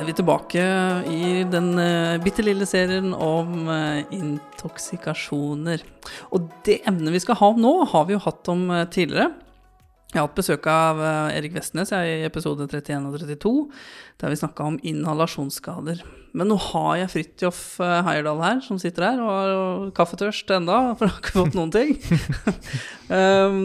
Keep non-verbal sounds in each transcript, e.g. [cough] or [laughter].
er vi tilbake i den uh, bitte lille serien om uh, intoksikasjoner. Og det emnet vi skal ha nå, har vi jo hatt om uh, tidligere. Jeg har hatt besøk av uh, Erik Vestnes i episode 31 og 32, der vi snakka om inhalasjonsskader. Men nå har jeg Fridtjof Heyerdahl Heierdal her, som sitter her og har kaffetørst enda, [laughs] for jeg har ikke fått noen ting. [laughs] um,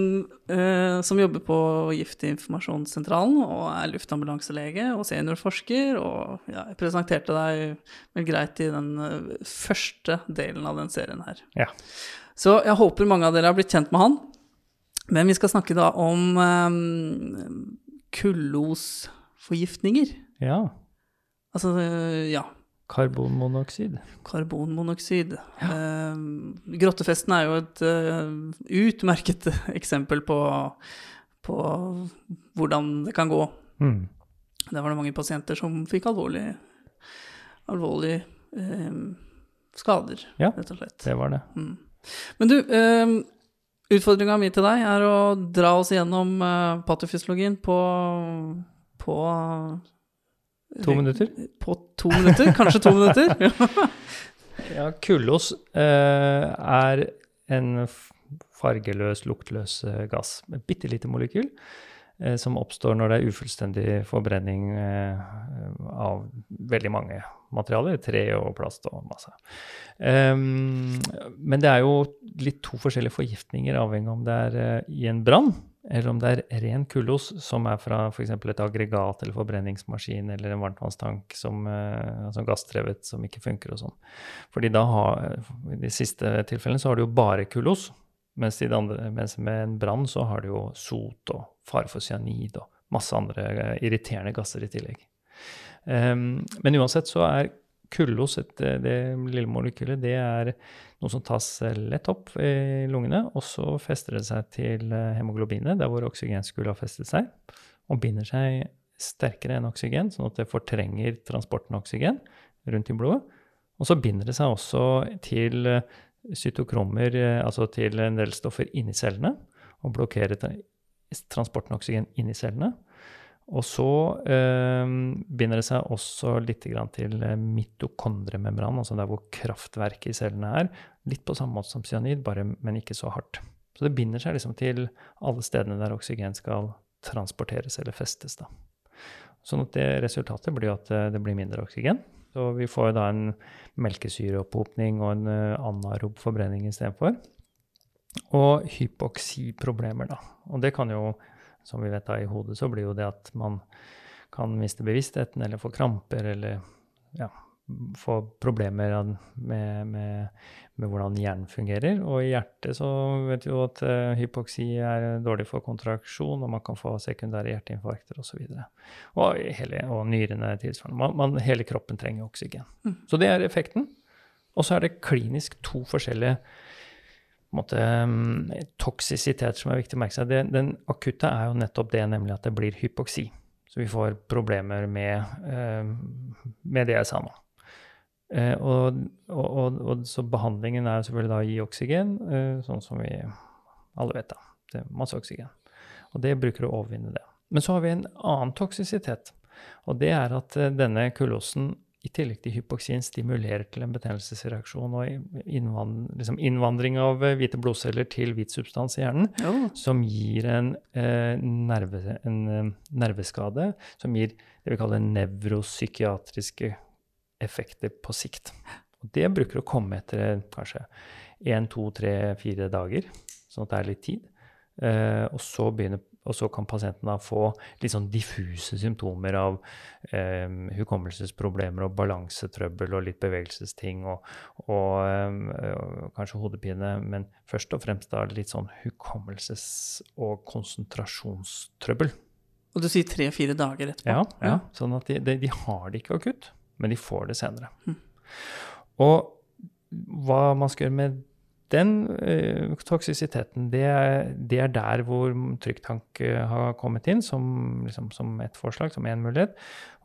uh, som jobber på Giftinformasjonssentralen og er luftambulanselege og seniorforsker. Og ja, jeg presenterte deg vel greit i den første delen av den serien her. Ja. Så jeg håper mange av dere har blitt kjent med han. Men vi skal snakke da om um, kullosforgiftninger. Ja. Altså, ja. Karbonmonoksid. Karbonmonoksid. Ja. Uh, grottefesten er jo et uh, utmerket [laughs] eksempel på, på, hvordan det kan gå. Mm. Der var det mange pasienter som fikk alvorlige alvorlig, uh, skader, ja, rett og slett. Det var det. Mm. Men du, Utfordringa mi til deg er å dra oss gjennom uh, patofysiologien på, på To minutter? På to minutter, kanskje to minutter. [laughs] [laughs] ja, kullos uh, er en fargeløs, luktløs gass. med bitte lite molekyl som oppstår når det er ufullstendig forbrenning av veldig mange materialer. Tre og plast og masse. Men det er jo litt to forskjellige forgiftninger, avhengig av om det er uh, i en brann, eller om det er ren kullos som er fra f.eks. et aggregat eller forbrenningsmaskin eller en varmtvannstank som, som gassdrevet som ikke funker og sånn. Fordi da har, I de siste tilfellene så har du jo bare kullos, mens, andre, mens med en brann så har du jo sot og fare for cyanid og masse andre uh, irriterende gasser i tillegg. Um, men uansett så er kullos, et, det lille molekylet, det er noe som tas lett opp i lungene, og så fester det seg til hemoglobinet, der hvor oksygen skulle ha festet seg, og binder seg sterkere enn oksygen, sånn at det fortrenger transporten av oksygen rundt i blodet. Og så binder det seg også til cytokromer, altså til en del stoffer inni cellene, og blokkere transporten av oksygen inni cellene. Og så eh, binder det seg også litt til mitokondremembran, altså der hvor kraftverket i cellene er. Litt på samme måte som cyanid, bare, men ikke så hardt. Så det binder seg liksom til alle stedene der oksygen skal transporteres eller festes. Da. Sånn at det resultatet blir at det blir mindre oksygen. Så vi får da en melkesyreopphopning og en anarob forbrenning istedenfor. Og hypoksiproblemer, da. Og det kan jo som vi vet da i hodet, så blir jo det at man kan miste bevisstheten eller få kramper eller ja, få problemer med, med, med, hvordan hjernen fungerer. Og i hjertet så vet vi jo at uh, hypoksi er dårlig for kontraksjon, og man kan få sekundære hjerteinfarkter osv. Og, så og, hele, og nyrene tilsvarende. Man, man, hele kroppen trenger oksygen. Mm. Så det er effekten. Og så er det klinisk to forskjellige måte, mm, toksisitet som er viktig å merke seg. Den, den akutte er jo nettopp det, nemlig at det blir hypoksi. Så vi får problemer med, eh, med det jeg sa nå. Eh, og, og, og, så behandlingen er selvfølgelig da å gi oksygen, eh, sånn som vi alle vet, da. Det er masse oksygen. Og det bruker å overvinne det. Men så har vi en annen toksisitet. Og det er at denne kulosen i tillegg til hypoksin stimulerer til en betennelsesreaksjon og innvand, liksom innvandring av eh, hvite blodceller til hvit substans i hjernen, oh. som gir en, eh, nerve, en eh, nerveskade som gir det vi kaller nevropsykiatriske effekter på sikt. Og det bruker å komme etter kanskje én, to, tre, fire dager, sånn at det er litt tid. Eh, og så begynner og så kan pasienten da få litt sånn diffuse symptomer av eh, hukommelsesproblemer og balansetrøbbel og litt bevegelsesting og, og, eh, og, kanskje hodepine, men først og fremst da litt sånn hukommelses- og konsentrasjonstrøbbel. Og du sier tre-fire dager etterpå? Ja, ja. sånn at de, de, de, har det ikke akutt, men de får det senere. Mm. Og hva man skal gjøre med den uh, toksisiteten, det er, det er, der hvor trykktank uh, har kommet inn som, liksom, som et forslag, som én mulighet,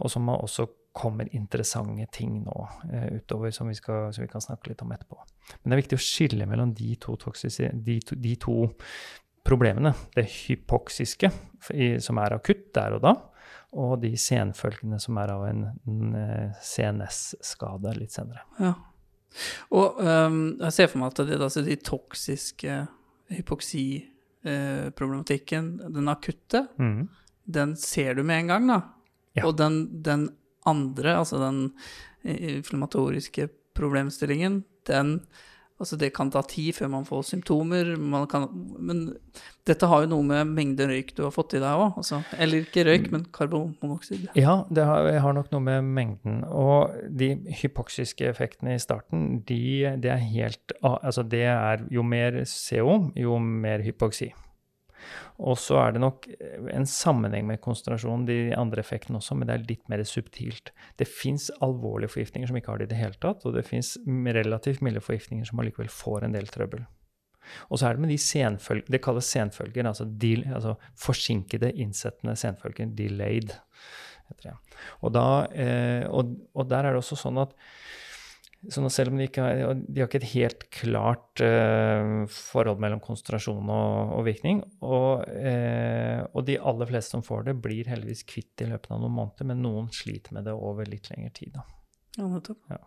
og som også kommer interessante ting nå uh, utover som vi, skal, som vi, kan snakke litt om etterpå. Men det er viktig å skille mellom de to, de to, de to problemene. Det hypoksiske, som er akutt der og da, og de senfølgene som er av en, en eh, CNS-skade litt senere. Ja. Og um, jeg ser for meg at det, altså de toksiske hypoksiproblematikken, den akutte, Mm. den ser du med en gang, da. Ja. Og den, den andre, altså den inflammatoriske problemstillingen, den Altså, det kan ta tid før man får symptomer, man kan, men dette har jo noe med mengden røyk du har fått i deg òg. Altså, eller ikke røyk, men karbonmonoksid. Ja, det har, har nok noe med mengden. Og de hypoksiske effektene i starten, de, det er helt Altså, det er jo mer CO, jo mer hypoksi. Og så er det nok en sammenheng med konsentrasjonen, de andre effektene også, men det er litt mer subtilt. Det fins alvorlige forgiftninger som ikke har det i det hele tatt, og det fins relativt milde forgiftninger som allikevel får en del trøbbel. Og så er det med de senfølger, Det kalles senfølger, altså, del, altså forsinkede, innsettende senfølger. Delayed, heter det. Og, da, eh, og, og der er det også sånn at at selv om de ikke har, de har ikke et helt klart eh, forhold mellom konsentrasjon og, og virkning, og, eh, og de aller fleste som får det, blir heldigvis kvitt det i løpet av noen måneder, men noen sliter med det over litt lengre tid. Da. Ja, nettopp. Ja.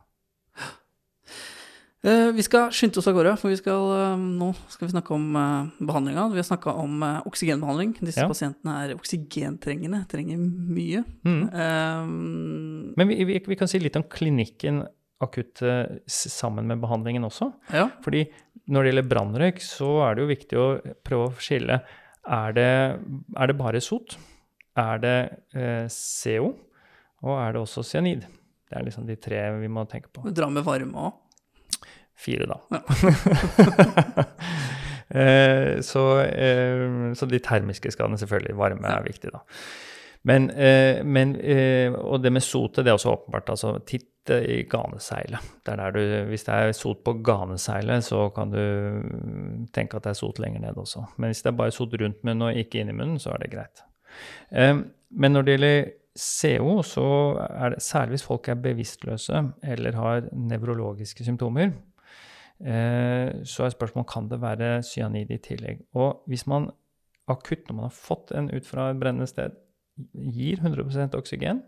Eh, vi skal skynde oss av gårde, for vi skal, eh, nå skal vi snakke om uh, behandlinga. Vi har snakka om eh, oksygenbehandling. Disse Ja. pasientene er oksygentrengende, trenger mye. Mm. Eh, Men vi, vi, vi kan si litt om klinikken akutt eh, sammen med behandlingen også. ja. Fordi når det gjelder brannrøyk, så er det jo viktig å prøve å skille. Er det, er det bare sot? Er det eh, CO? Og er det også cyanid? Det er liksom de tre vi må tenke på. Dra med varme òg. Fire, da. Ja. [laughs] Eh, så, eh, så de termiske skadene, selvfølgelig. Varme er viktig, da. Men, eh, men eh, Og det med sotet, det er også åpenbart. altså Titt i ganeseilet. Det du, hvis det er sot på ganeseilet, så kan du tenke at det er sot lenger ned også. Men hvis det er bare sot rundt munnen og ikke inni munnen, så er det greit. Eh, men når det gjelder CO, så er det særlig hvis folk er bevisstløse eller har nevrologiske symptomer, eh, så er spørsmålet kan det være cyanid i tillegg. Og hvis man akutt, når man har fått en ut fra et brennende sted, gir 100% oksygen,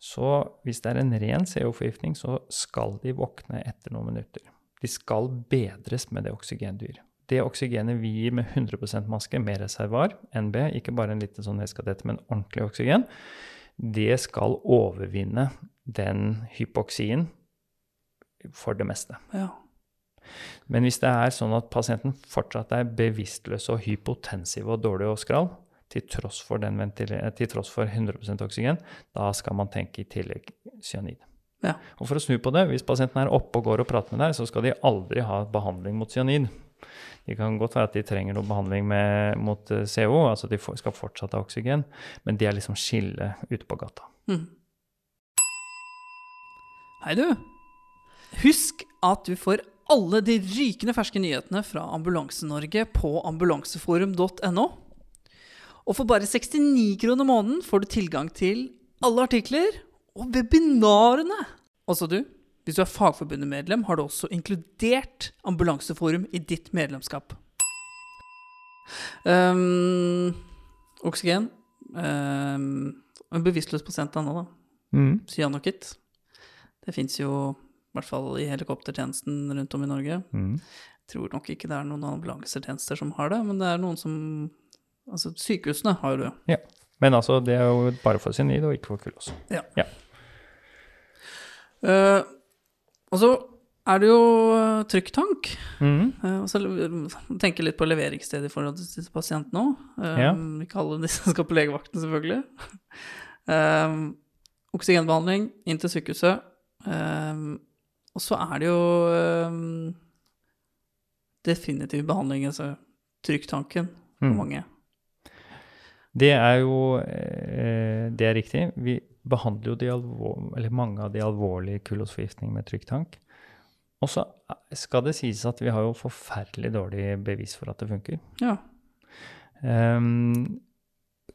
så hvis det er en ren CO-forgiftning, så skal de våkne etter noen minutter. De skal bedres med det gir. Det oksygenet vi gir med 100% maske med reservoar, NB, ikke bare en liten sånn neskadett, men ordentlig oksygen, det skal overvinne den hypoksien for det meste. Ja. Men hvis det er sånn at pasienten fortsatt er bevisstløs og hypotensiv og dårlig og skrall, til tross for, den til tross for 100% oksygen, da skal man tenke i tillegg cyanid. Ja. Og for å snu på det, hvis pasienten er oppe og går og prater med deg, så skal de aldri ha behandling mot cyanid. Det kan godt være at de trenger noe behandling med, mot eh, CO, altså de får- skal fortsatt ha oksygen, men det er liksom skillet ute på gata. Mm. Hei, du. Husk at du får alle de rykende ferske nyhetene fra Ambulanse-Norge på ambulanseforum.no. Og for bare 69 kroner måneden får du tilgang til alle artikler og webinarene. Altså du, hvis du er Fagforbundet-medlem, har du også inkludert Ambulanseforum i ditt medlemskap. Um, oksygen. Um, en bevisstløs pasient ennå, da. Mm. Cyanokit. Det fins jo i hvert fall i helikoptertjenesten rundt om i Norge. Mm. Tror nok ikke det er noen ambulansetjenester som har det, men det er noen som Altså, sykehusene har jo det. Men altså, det er jo bare for cyanid og ikke for kulose. Ja. ja. og så er det jo eh, trykktank. Mm. Og så tenker litt på leveringssted i forhold til disse pasientene òg. Ja. Ikke alle disse skal på legevakten, selvfølgelig. Eh, oksygenbehandling inn til sykehuset. Eh, og så er det jo definitiv behandling, altså trykktanken for Mm. mange. Det er jo eh, Det er riktig. Vi behandler jo de alvor, eller mange av de alvorlige kullosforgiftningene med trykktank. Og så skal det sies at vi har jo forferdelig dårlig bevis for at det funker. Ja. Um,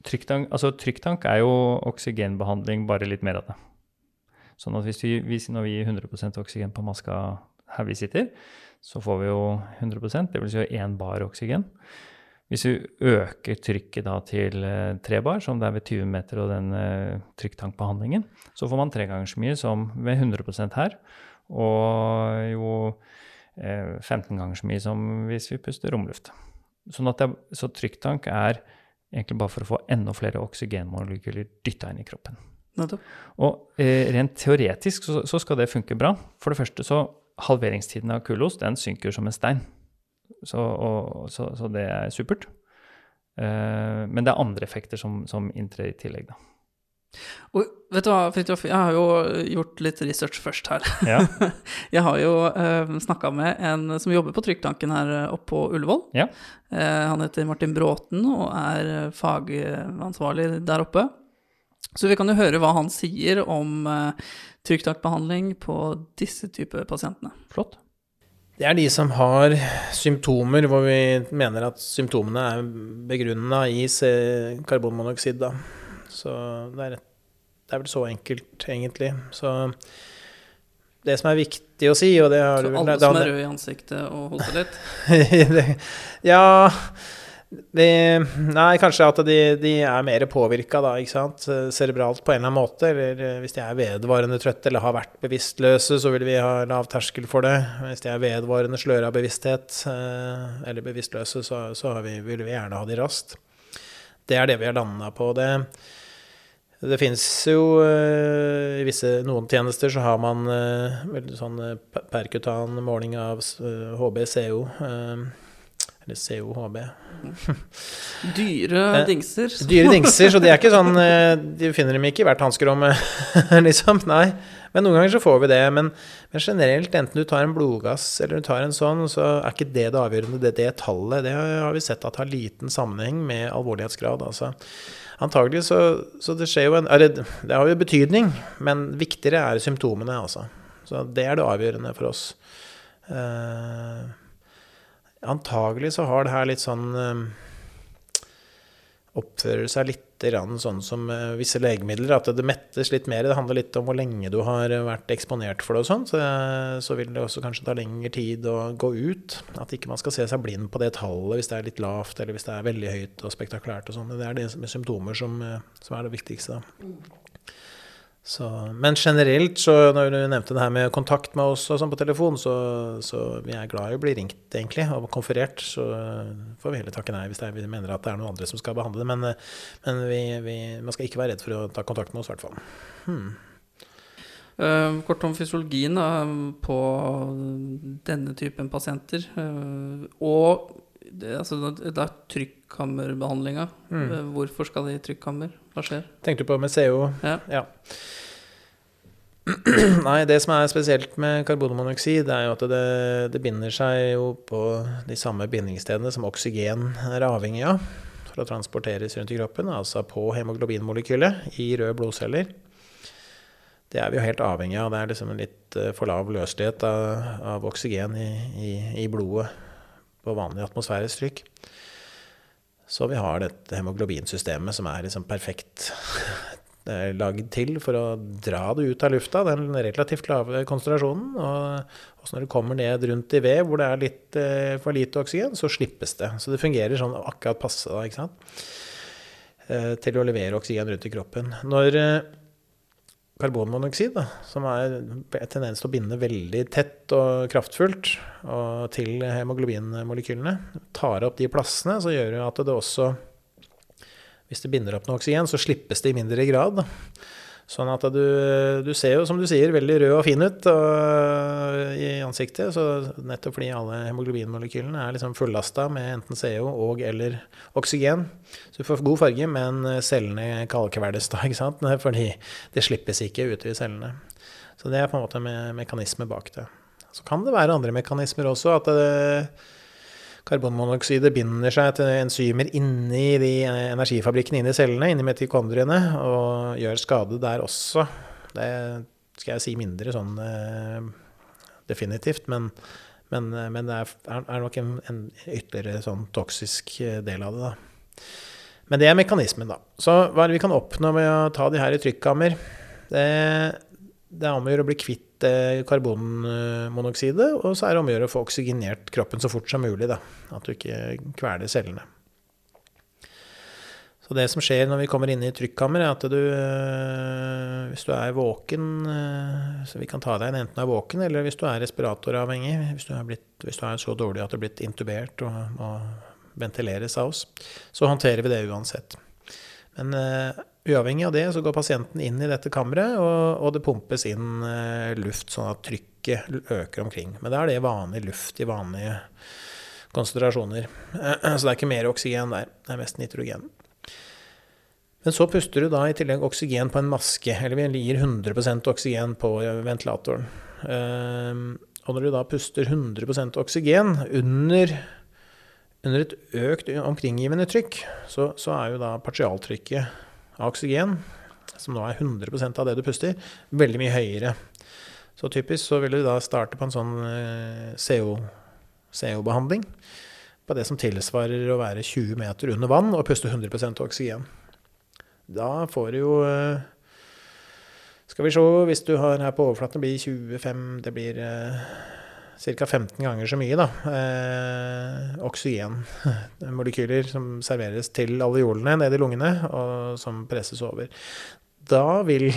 trykktank, altså trykktank er jo oksygenbehandling, bare litt mer av det. Sånn at hvis vi, hvis, når vi gir 100% oksygen på maska her vi sitter, så får vi jo 100% det vil si én bar oksygen. Hvis vi øker trykket da til tre bar, som det er ved 20 meter og den eh, trykktankbehandlingen, så får man tre ganger så mye som ved 100% her. Og jo eh, 15 ganger så mye som hvis vi puster romluft. Sånn at det, så trykktank er egentlig bare for å få enda flere oksygenmolekyler dytta inn i kroppen. Og eh, rent teoretisk så, så skal det funke bra. For det første så halveringstiden av kulos den synker som en stein. Så, og, så, så det er supert. Uh, men det er andre effekter som, som inntrer i tillegg, da. Og vet du hva, Fridtjof, jeg har jo gjort litt research først her. Ja. [laughs] Jeg har jo uh, snakka med en som jobber på trykktanken her eh, oppe på Ullevål. Ja. Eh, han heter Martin Bråten og er eh, fagansvarlig der oppe. Så vi kan jo høre hva han sier om uh, trykktankbehandling på disse typer pasientene. Flott. Det er de som har symptomer hvor vi mener at symptomene er begrunna i karbonmonoksid. Da. Så det er, det er vel så enkelt, egentlig. Så det som er viktig å si, og det har Så du vel alle da- som er røde i ansiktet og hoster litt. [laughs] Det- ja det, Nei, kanskje at de, de er mer påvirka, da, ikke sant. Cerebralt på en eller annen måte. Eller eh, hvis de er vedvarende trøtte eller har vært bevisstløse, så vil vi ha lav terskel for det. Hvis de er vedvarende sløra bevissthet eh, eller bevisstløse, så, så vi, vil vi gjerne ha de raskt. Det er det vi har landa på. Det, det fins jo eh, i visse, noen tjenester så har man veldig sånn perkutan måling av HB-CO. [laughs] eh, eller COHB. Dyre dingser. dingser. Dyre dingser, så de er ikke sånn eh, De finner dem ikke i hvert hanskerom, eh, [laughs] liksom. Nei. Men noen ganger så får vi det. Men, men generelt, enten du tar en blodgass eller du tar en sånn, så er ikke det det avgjørende. Det, det tallet det har vi sett at har liten sammenheng med alvorlighetsgrad. Altså. Antagelig så, så det skjer jo en eller, Det har jo betydning, men viktigere er symptomene, altså. Så det er det avgjørende for oss. Eh, antagelig så har det her litt sånn eh, oppfører seg litt sånn som eh, visse legemidler, at det mettes litt mer. Det handler litt om hvor lenge du har vært eksponert for det og sånn. Så, eh, så vil det også kanskje ta lengre tid å gå ut. At ikke man skal se seg blind på det tallet hvis det er litt lavt, eller hvis det er veldig høyt og spektakulært og sånn. Det er det med symptomer som, eh, som er det viktigste, da. Så, men generelt, så når du nevnte det her med kontakt med oss og sånn på telefon, så, så vi er glad i å bli ringt, egentlig, og konferert. Så får vi heller takke nei hvis er, vi mener at det er noen andre som skal behandle det. Men, men vi, vi, man skal ikke være redd for å ta kontakt med oss, i hvert fall. Hmm. Eh, kort om fysiologien på denne typen pasienter. Eh, og det, altså, det er trykkammerbehandlinga. Mm. Eh, hvorfor skal de i trykkammer? Hva skjer? Tenkte du på med CO? Ja. [clears throat] Nei, det som er spesielt med karbonmonoksid, er jo at det, det binder seg jo på de samme bindingsstedene som oksygen er avhengig av for å transporteres rundt i kroppen, altså på hemoglobinmolekylet i røde blodceller. Det er vi jo helt avhengig av. Det er liksom en litt eh, for lav løselighet av, av oksygen i, i, i blodet på vanlig atmosfærisk trykk. Så vi har dette hemoglobinsystemet som er liksom perfekt [laughs] er lagd til for å dra det ut av lufta, den relativt lave konsentrasjonen. Og også når det kommer ned rundt i ved hvor det er litt eh, for lite oksygen, så slippes det. Så det fungerer sånn akkurat passe da, ikke sant? Eh, til å levere oksygen rundt i kroppen. Når eh, karbonmonoksid, da, som er tendens til å binde veldig tett og kraftfullt og til hemoglobinmolekylene, tar opp de plassene, så gjør det at det også hvis det binder opp noe oksygen, så slippes det i mindre grad. Da. Sånn at du, du ser jo, som du sier, veldig rød og fin ut og, i ansiktet. Så nettopp fordi alle hemoglobinmolekylene er liksom fullasta med enten CO og eller oksygen. Så du får god farge, men cellene kalkveldes da, [laughs] ikke sant? Fordi det slippes ikke ut i cellene. Så det er på en måte en mekanisme bak det. Så kan det være andre mekanismer også. at det, Karbonmonoksidet binder seg til enzymer inni de energifabrikkene inni cellene, inni metikondriene, og gjør skade der også. Det skal jeg si mindre sånn eh, definitivt, men, men, men det er, er nok en, en, ytterligere sånn toksisk del av det, da. Men det er mekanismen, da. Så hva er det vi kan oppnå med å ta de her i trykkammer? Det, det er om å gjøre å bli kvitt karbonmonoksidet, og så er det om å gjøre å få oksygenert kroppen så fort som mulig. Da. At du ikke kveler cellene. Så det som skjer når vi kommer inn i trykkammeret, er at du øh, Hvis du er våken øh, Så vi kan ta deg inn enten du er våken, eller hvis du er respiratoravhengig. Hvis du er, blitt, hvis du er så dårlig at du er blitt intubert og må ventileres av oss, så håndterer vi det uansett. Men uh, uavhengig av det, så går pasienten inn i dette kammeret, og, og det pumpes inn uh, luft sånn at trykket øker omkring. Men da er det vanlig luft i vanlige konsentrasjoner. [clears throat] Så det er ikke mer oksygen der. Det er mest nitrogen. Men så puster du da i tillegg oksygen på en maske, eller vi gir 100% oksygen på ventilatoren. Ehm, og når du da puster 100% oksygen under, under et økt omkringgivende trykk, så, så, er jo da partialtrykket av oksygen, som nå er 100% av det du puster, veldig mye høyere. Så typisk så vil du da starte på en sånn eh, CO-behandling. CO på det som tilsvarer å være 20 meter under vann og puste 100% oksygen. Da får du jo eh, Skal vi se, hvis du har her på overflaten, blir 25 Det blir ca. 15 ganger så mye, da. Eh, oksygenmolekyler som serveres til alveolene nede i lungene, og som presses over. Da vil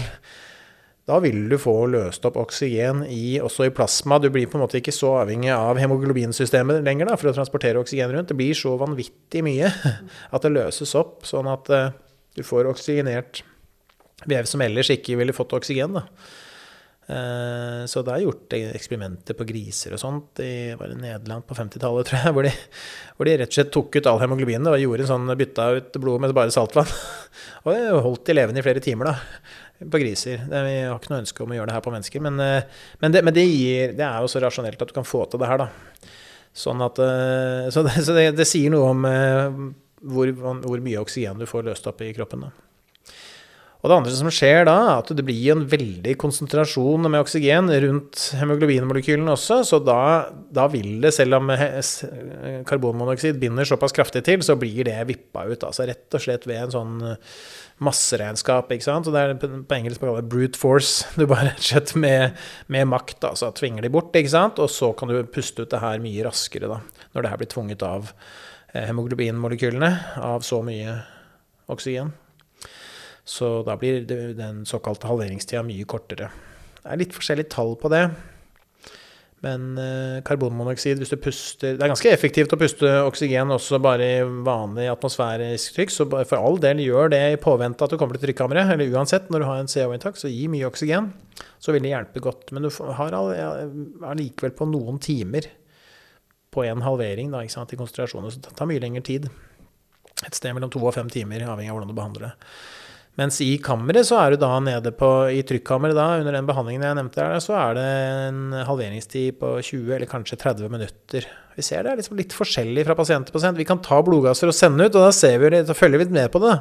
da vil du få løst opp oksygen i, også i plasma. Du blir på en måte ikke så avhengig av hemoglobinsystemet lenger da, for å transportere oksygen rundt. Det blir så vanvittig mye [laughs] at det løses opp, sånn at eh, du får oksygenert vev som ellers ikke ville fått oksygen. Da. Eh, så det er gjort eksperimenter på griser og sånt i Nederland på 50-tallet, tror jeg, hvor de, hvor de, rett og slett tok ut all hemoglobinet og gjorde en sånn, bytta ut blodet med bare saltvann. [laughs] Og det holdt de levende i flere timer, da, på griser. Vi har ikke noe ønske om å gjøre det her på mennesker, men, eh, men, det, men det, gir, det, er jo så rasjonelt at du kan få til det her, da. Sånn at, eh, så det, så det sier noe om hvor, hvor, mye oksygen du får løst opp i kroppen. Da. Og det andre som skjer da, er at det blir en veldig konsentrasjon med oksygen rundt hemoglobinmolekylene også, så da, da, vil det, selv om karbonmonoksid binder såpass kraftig til, så blir det vippa ut. Altså rett og slett ved en sånn masseregnskap, ikke sant. Og det er på engelsk kalt brute force. [laughs] Du bare rett og slett med, med makt, altså tvinger de bort, ikke sant. Og så kan du puste ut det her mye raskere, da, når det her blir tvunget av Eh, hemoglobinmolekylene av så mye oksygen. Så da blir den såkalte halveringstida mye kortere. Det er litt forskjellige tall på det. Men eh, karbonmonoksid, hvis du puster Det er ganske effektivt å puste oksygen også bare i vanlig atmosfærisk trykk, så for all del gjør det i påvente at du kommer til trykkammeret. Eller uansett, når du har en CO-inntak, så gi mye oksygen. Så vil det hjelpe godt. Men du har allikevel på noen timer på en halvering da, sant, i konsentrasjoner. Så det tar mye lengre tid. Et sted mellom to og fem timer, avhengig av hvordan du behandler det. Mens i kammeret så er du da nede på I trykkammeret da, under den behandlingen jeg nevnte der, så er det en halveringstid på 20 eller kanskje 30 minutter. Vi ser det er liksom litt forskjellig fra pasient til pasient. Vi kan ta blodgasser og sende ut, og da, ser vi, da følger vi med på det.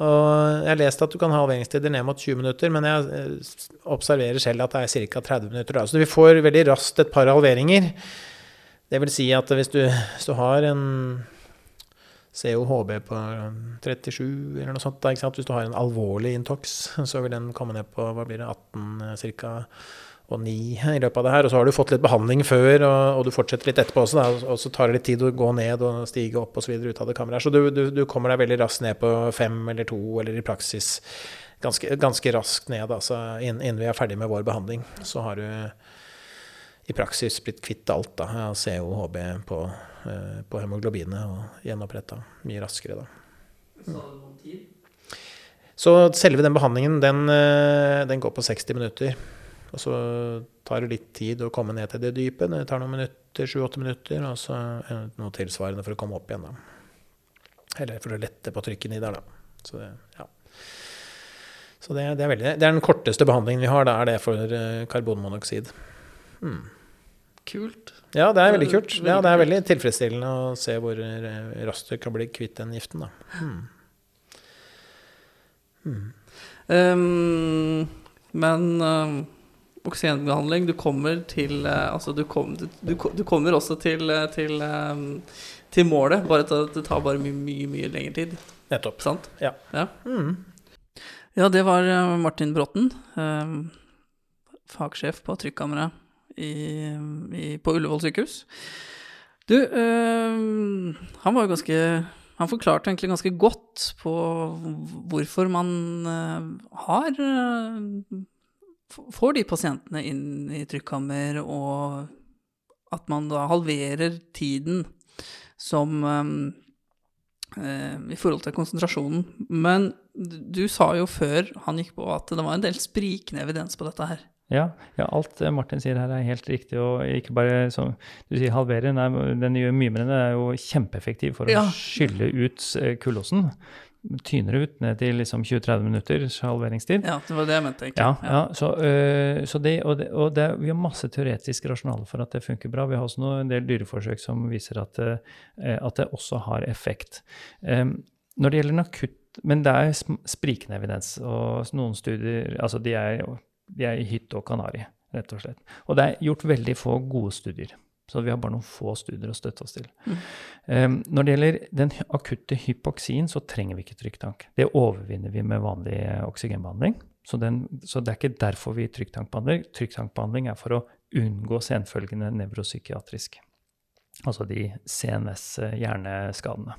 Og jeg har lest at du kan ha halveringstider ned mot 20 minutter, men jeg eh, observerer selv at det er ca. 30 minutter. Da. Så vi får veldig raskt et par halveringer. Det vil si at hvis du, hvis du har en COHB på 37 eller noe sånt, hvis du har en alvorlig Intox, så vil den komme ned på hva blir det, 18 ca. og 9 i løpet av det her. Og så har du fått litt behandling før, og, og du fortsetter litt etterpå også, da, og så tar det litt tid å gå ned og stige opp osv. ut av det kammeret. Så du, du, du, kommer deg veldig raskt ned på 5 eller 2, eller i praksis ganske, ganske raskt ned. Altså, innen, innen vi er ferdig med vår behandling, så har du i praksis blitt kvitt alt da, av COHB på, eh, på hemoglobinet og gjenoppretta mye raskere. da. Så selve den behandlingen, den, eh, den, går på 60 minutter. Og så tar det litt tid å komme ned til det dype. Det tar noen minutter, 7-8 minutter, og så noe tilsvarende for å komme opp igjen. da. Eller for å lette på trykket i der, da. Så det, ja. Så det, det, er veldig, det er den korteste behandlingen vi har. Da er det for eh, karbonmonoksid. Hmm. Kult. Ja, det er veldig kult. Ja, det er veldig tilfredsstillende å se hvor raskt du kan bli kvitt den giften. Da. Hmm. Hmm. Um, men um, oksygenbehandling Du kommer til uh, Altså, du, kom, du, du, du, kommer også til, uh, til, um, til målet, bare at det tar bare mye, mye, mye lengre tid. Nettopp. Sant? Ja. Ja, mm. ja det var Martin Bråten, fagsjef på trykkammeret i, i, på Ullevål sykehus. Du, øh, han var jo ganske Han forklarte egentlig ganske godt på hvorfor man eh, har eh, Får de pasientene inn i trykkammer, og at man da halverer tiden som I forhold til konsentrasjonen. Men du sa jo før han gikk på at det var en del sprikende evidens på dette her. Ja, ja, alt Martin sier her er helt riktig, og ikke bare som du sier halvere, nei, den gjør mye mer enn det, er jo kjempeeffektiv for å skylle ut kullåsen. kullosen. Tyner ut ned til liksom 20-30 minutters halveringstid. Ja, det var det jeg mente. Ja, ja så, øh, så det, og, det, og det, vi har masse teoretisk rasjonale for at det funker bra. Vi har også noe, en del dyreforsøk som viser at, øh, at det også har effekt. Um, når det gjelder en akutt Men det er sprikende evidens, og noen studier altså de er, jo- de er i hytte og kanari, rett og slett. Og det er gjort veldig få gode studier. Så vi har bare noen få studier å støtte oss til. Um, når det gjelder den akutte hypoksien, så trenger vi ikke trykktank. Det overvinner vi med vanlig eh, oksygenbehandling. Så, den, så det er ikke derfor vi trykktankbehandler. Trykktankbehandling er for å unngå senfølgende nevropsykiatrisk. Altså de CNS-hjerneskadene.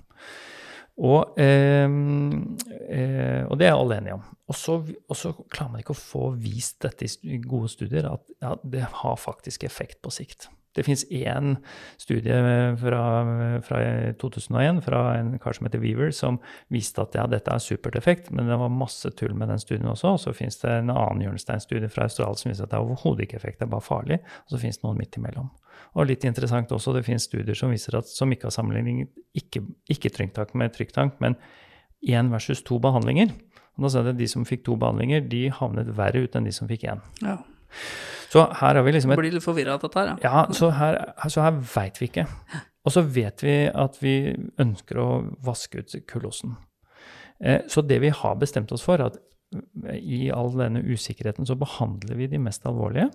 Og, eh, eh, og det er alle enige om. Og så, og så klarer man ikke å få vist dette i gode studier, at ja, det har faktisk effekt på sikt. Det fins én studie fra, fra 2001 fra en kar som heter Weaver, som viste at ja, dette er supert effekt, men det var masse tull med den studien også. Og så fins det en annen Jørnstein-studie fra Australia som viser at det er overhodet ikke effekt, det er bare farlig. Og så fins det noen midt imellom. Og litt interessant også, det finnes studier som viser at som ikke har sammenligning ikke, ikke trykktank med trykktank, men én versus to behandlinger. Og da sa det at de som fikk to behandlinger, de havnet verre ut enn de som fikk én. Ja. Så her har vi liksom et Blir litt forvirra av dette her, ja. ja, så her, så her veit vi ikke. Og så vet vi at vi ønsker å vaske ut kullosen. Eh, så det vi har bestemt oss for, at i all denne usikkerheten så behandler vi de mest alvorlige.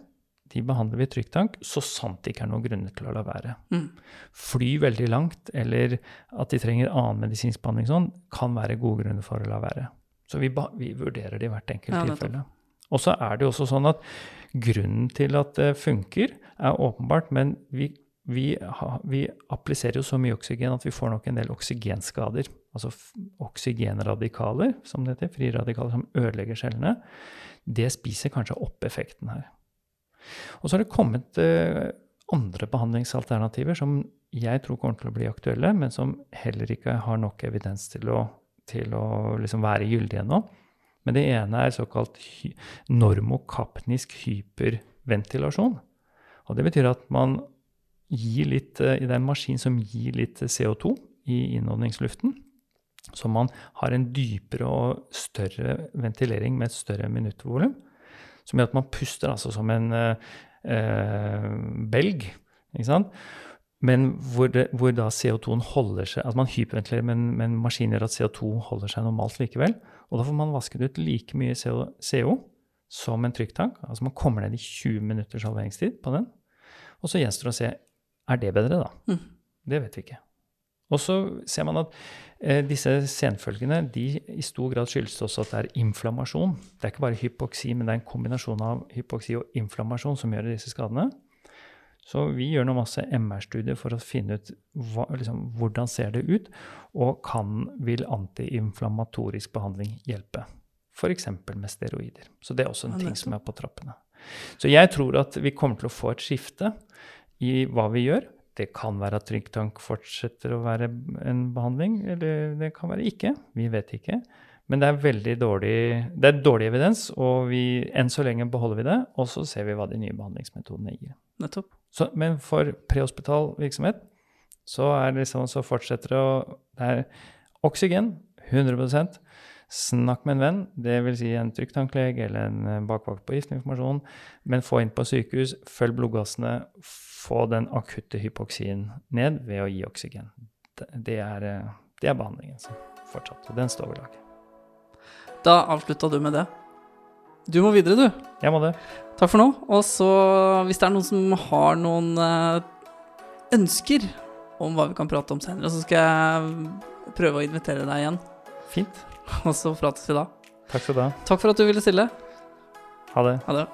De behandler vi i trykktank, så sant det ikke er noen grunner til å la være. Mm. Fly veldig langt, eller at de trenger annen medisinsk behandling sånn, kan være gode grunner for å la være. Så vi, vi vurderer det i hvert enkelt Ja, tilfelle. Og så er det jo også sånn at grunnen til at det funker, er åpenbart, men vi, vi, vi appliserer jo så mye oksygen at vi får nok en del oksygenskader. Altså oksygenradikaler, som det heter, friradikaler som ødelegger cellene. Det spiser kanskje opp effekten her. Og så har det kommet eh, andre behandlingsalternativer som jeg tror kommer til å bli aktuelle, men som heller ikke har nok evidens til å, til å liksom være gyldige ennå. Men det ene er såkalt hy normokapnisk hyperventilasjon. Og det betyr at man gir litt Det i den maskin som gir litt CO2 i innåndingsluften. Så man har en dypere og større ventilering med et større minuttvolum. Som gjør at man puster altså som en eh, eh, belg. Ikke sant? Men hvor, det, hvor da CO2-en holder seg Altså man hyperventilerer, men, men maskinen gjør at CO2 holder seg normalt likevel. Og da får man vasket ut like mye CO, som en trykktank. Altså man kommer ned i 20 minutters halveringstid på den. Og så gjenstår det å se er det bedre, da. Mm. Det vet vi ikke. Og så ser man at eh, disse senfølgene de i stor grad skyldes også at det er inflammasjon. Det er ikke bare hypoksi, men det er en kombinasjon av hypoksi og inflammasjon som gjør disse skadene. Så vi gjør nå masse MR-studier for å finne ut hva, liksom, hvordan ser det ut, og kan, vil antiinflammatorisk behandling hjelpe. F.eks. med steroider. Så det er også en ting som er på trappene. Så jeg tror at vi kommer til å få et skifte i hva vi gjør. Det kan være at tryggtank fortsetter å være en behandling, eller det kan være ikke. Vi vet ikke. Men det er veldig dårlig, det er dårlig evidens, og vi, enn så lenge beholder vi det. Og så ser vi hva de nye behandlingsmetodene gir. Nettopp. Så, men for prehospital virksomhet så, er det liksom, så fortsetter det å Det er oksygen 100% Snakk med en venn, dvs. Si en trykktanklege eller en eh, bakvakt på giftinformasjon. Men få inn på sykehus, følg blodgassene, få den akutte hypoksien ned ved å gi oksygen. Det, er, eh, det er behandlingen som fortsatt. Og den står ved lag. Da avslutta du med det. Du må videre, du. Jeg må det. Takk for nå. Og så, hvis det er noen som har noen eh, ønsker om hva vi kan prate om senere, så skal jeg prøve å invitere deg igjen. Fint. [laughs] Og så prates vi da. Takk skal du ha. Takk for at du ville stille. Ha det. Ha det.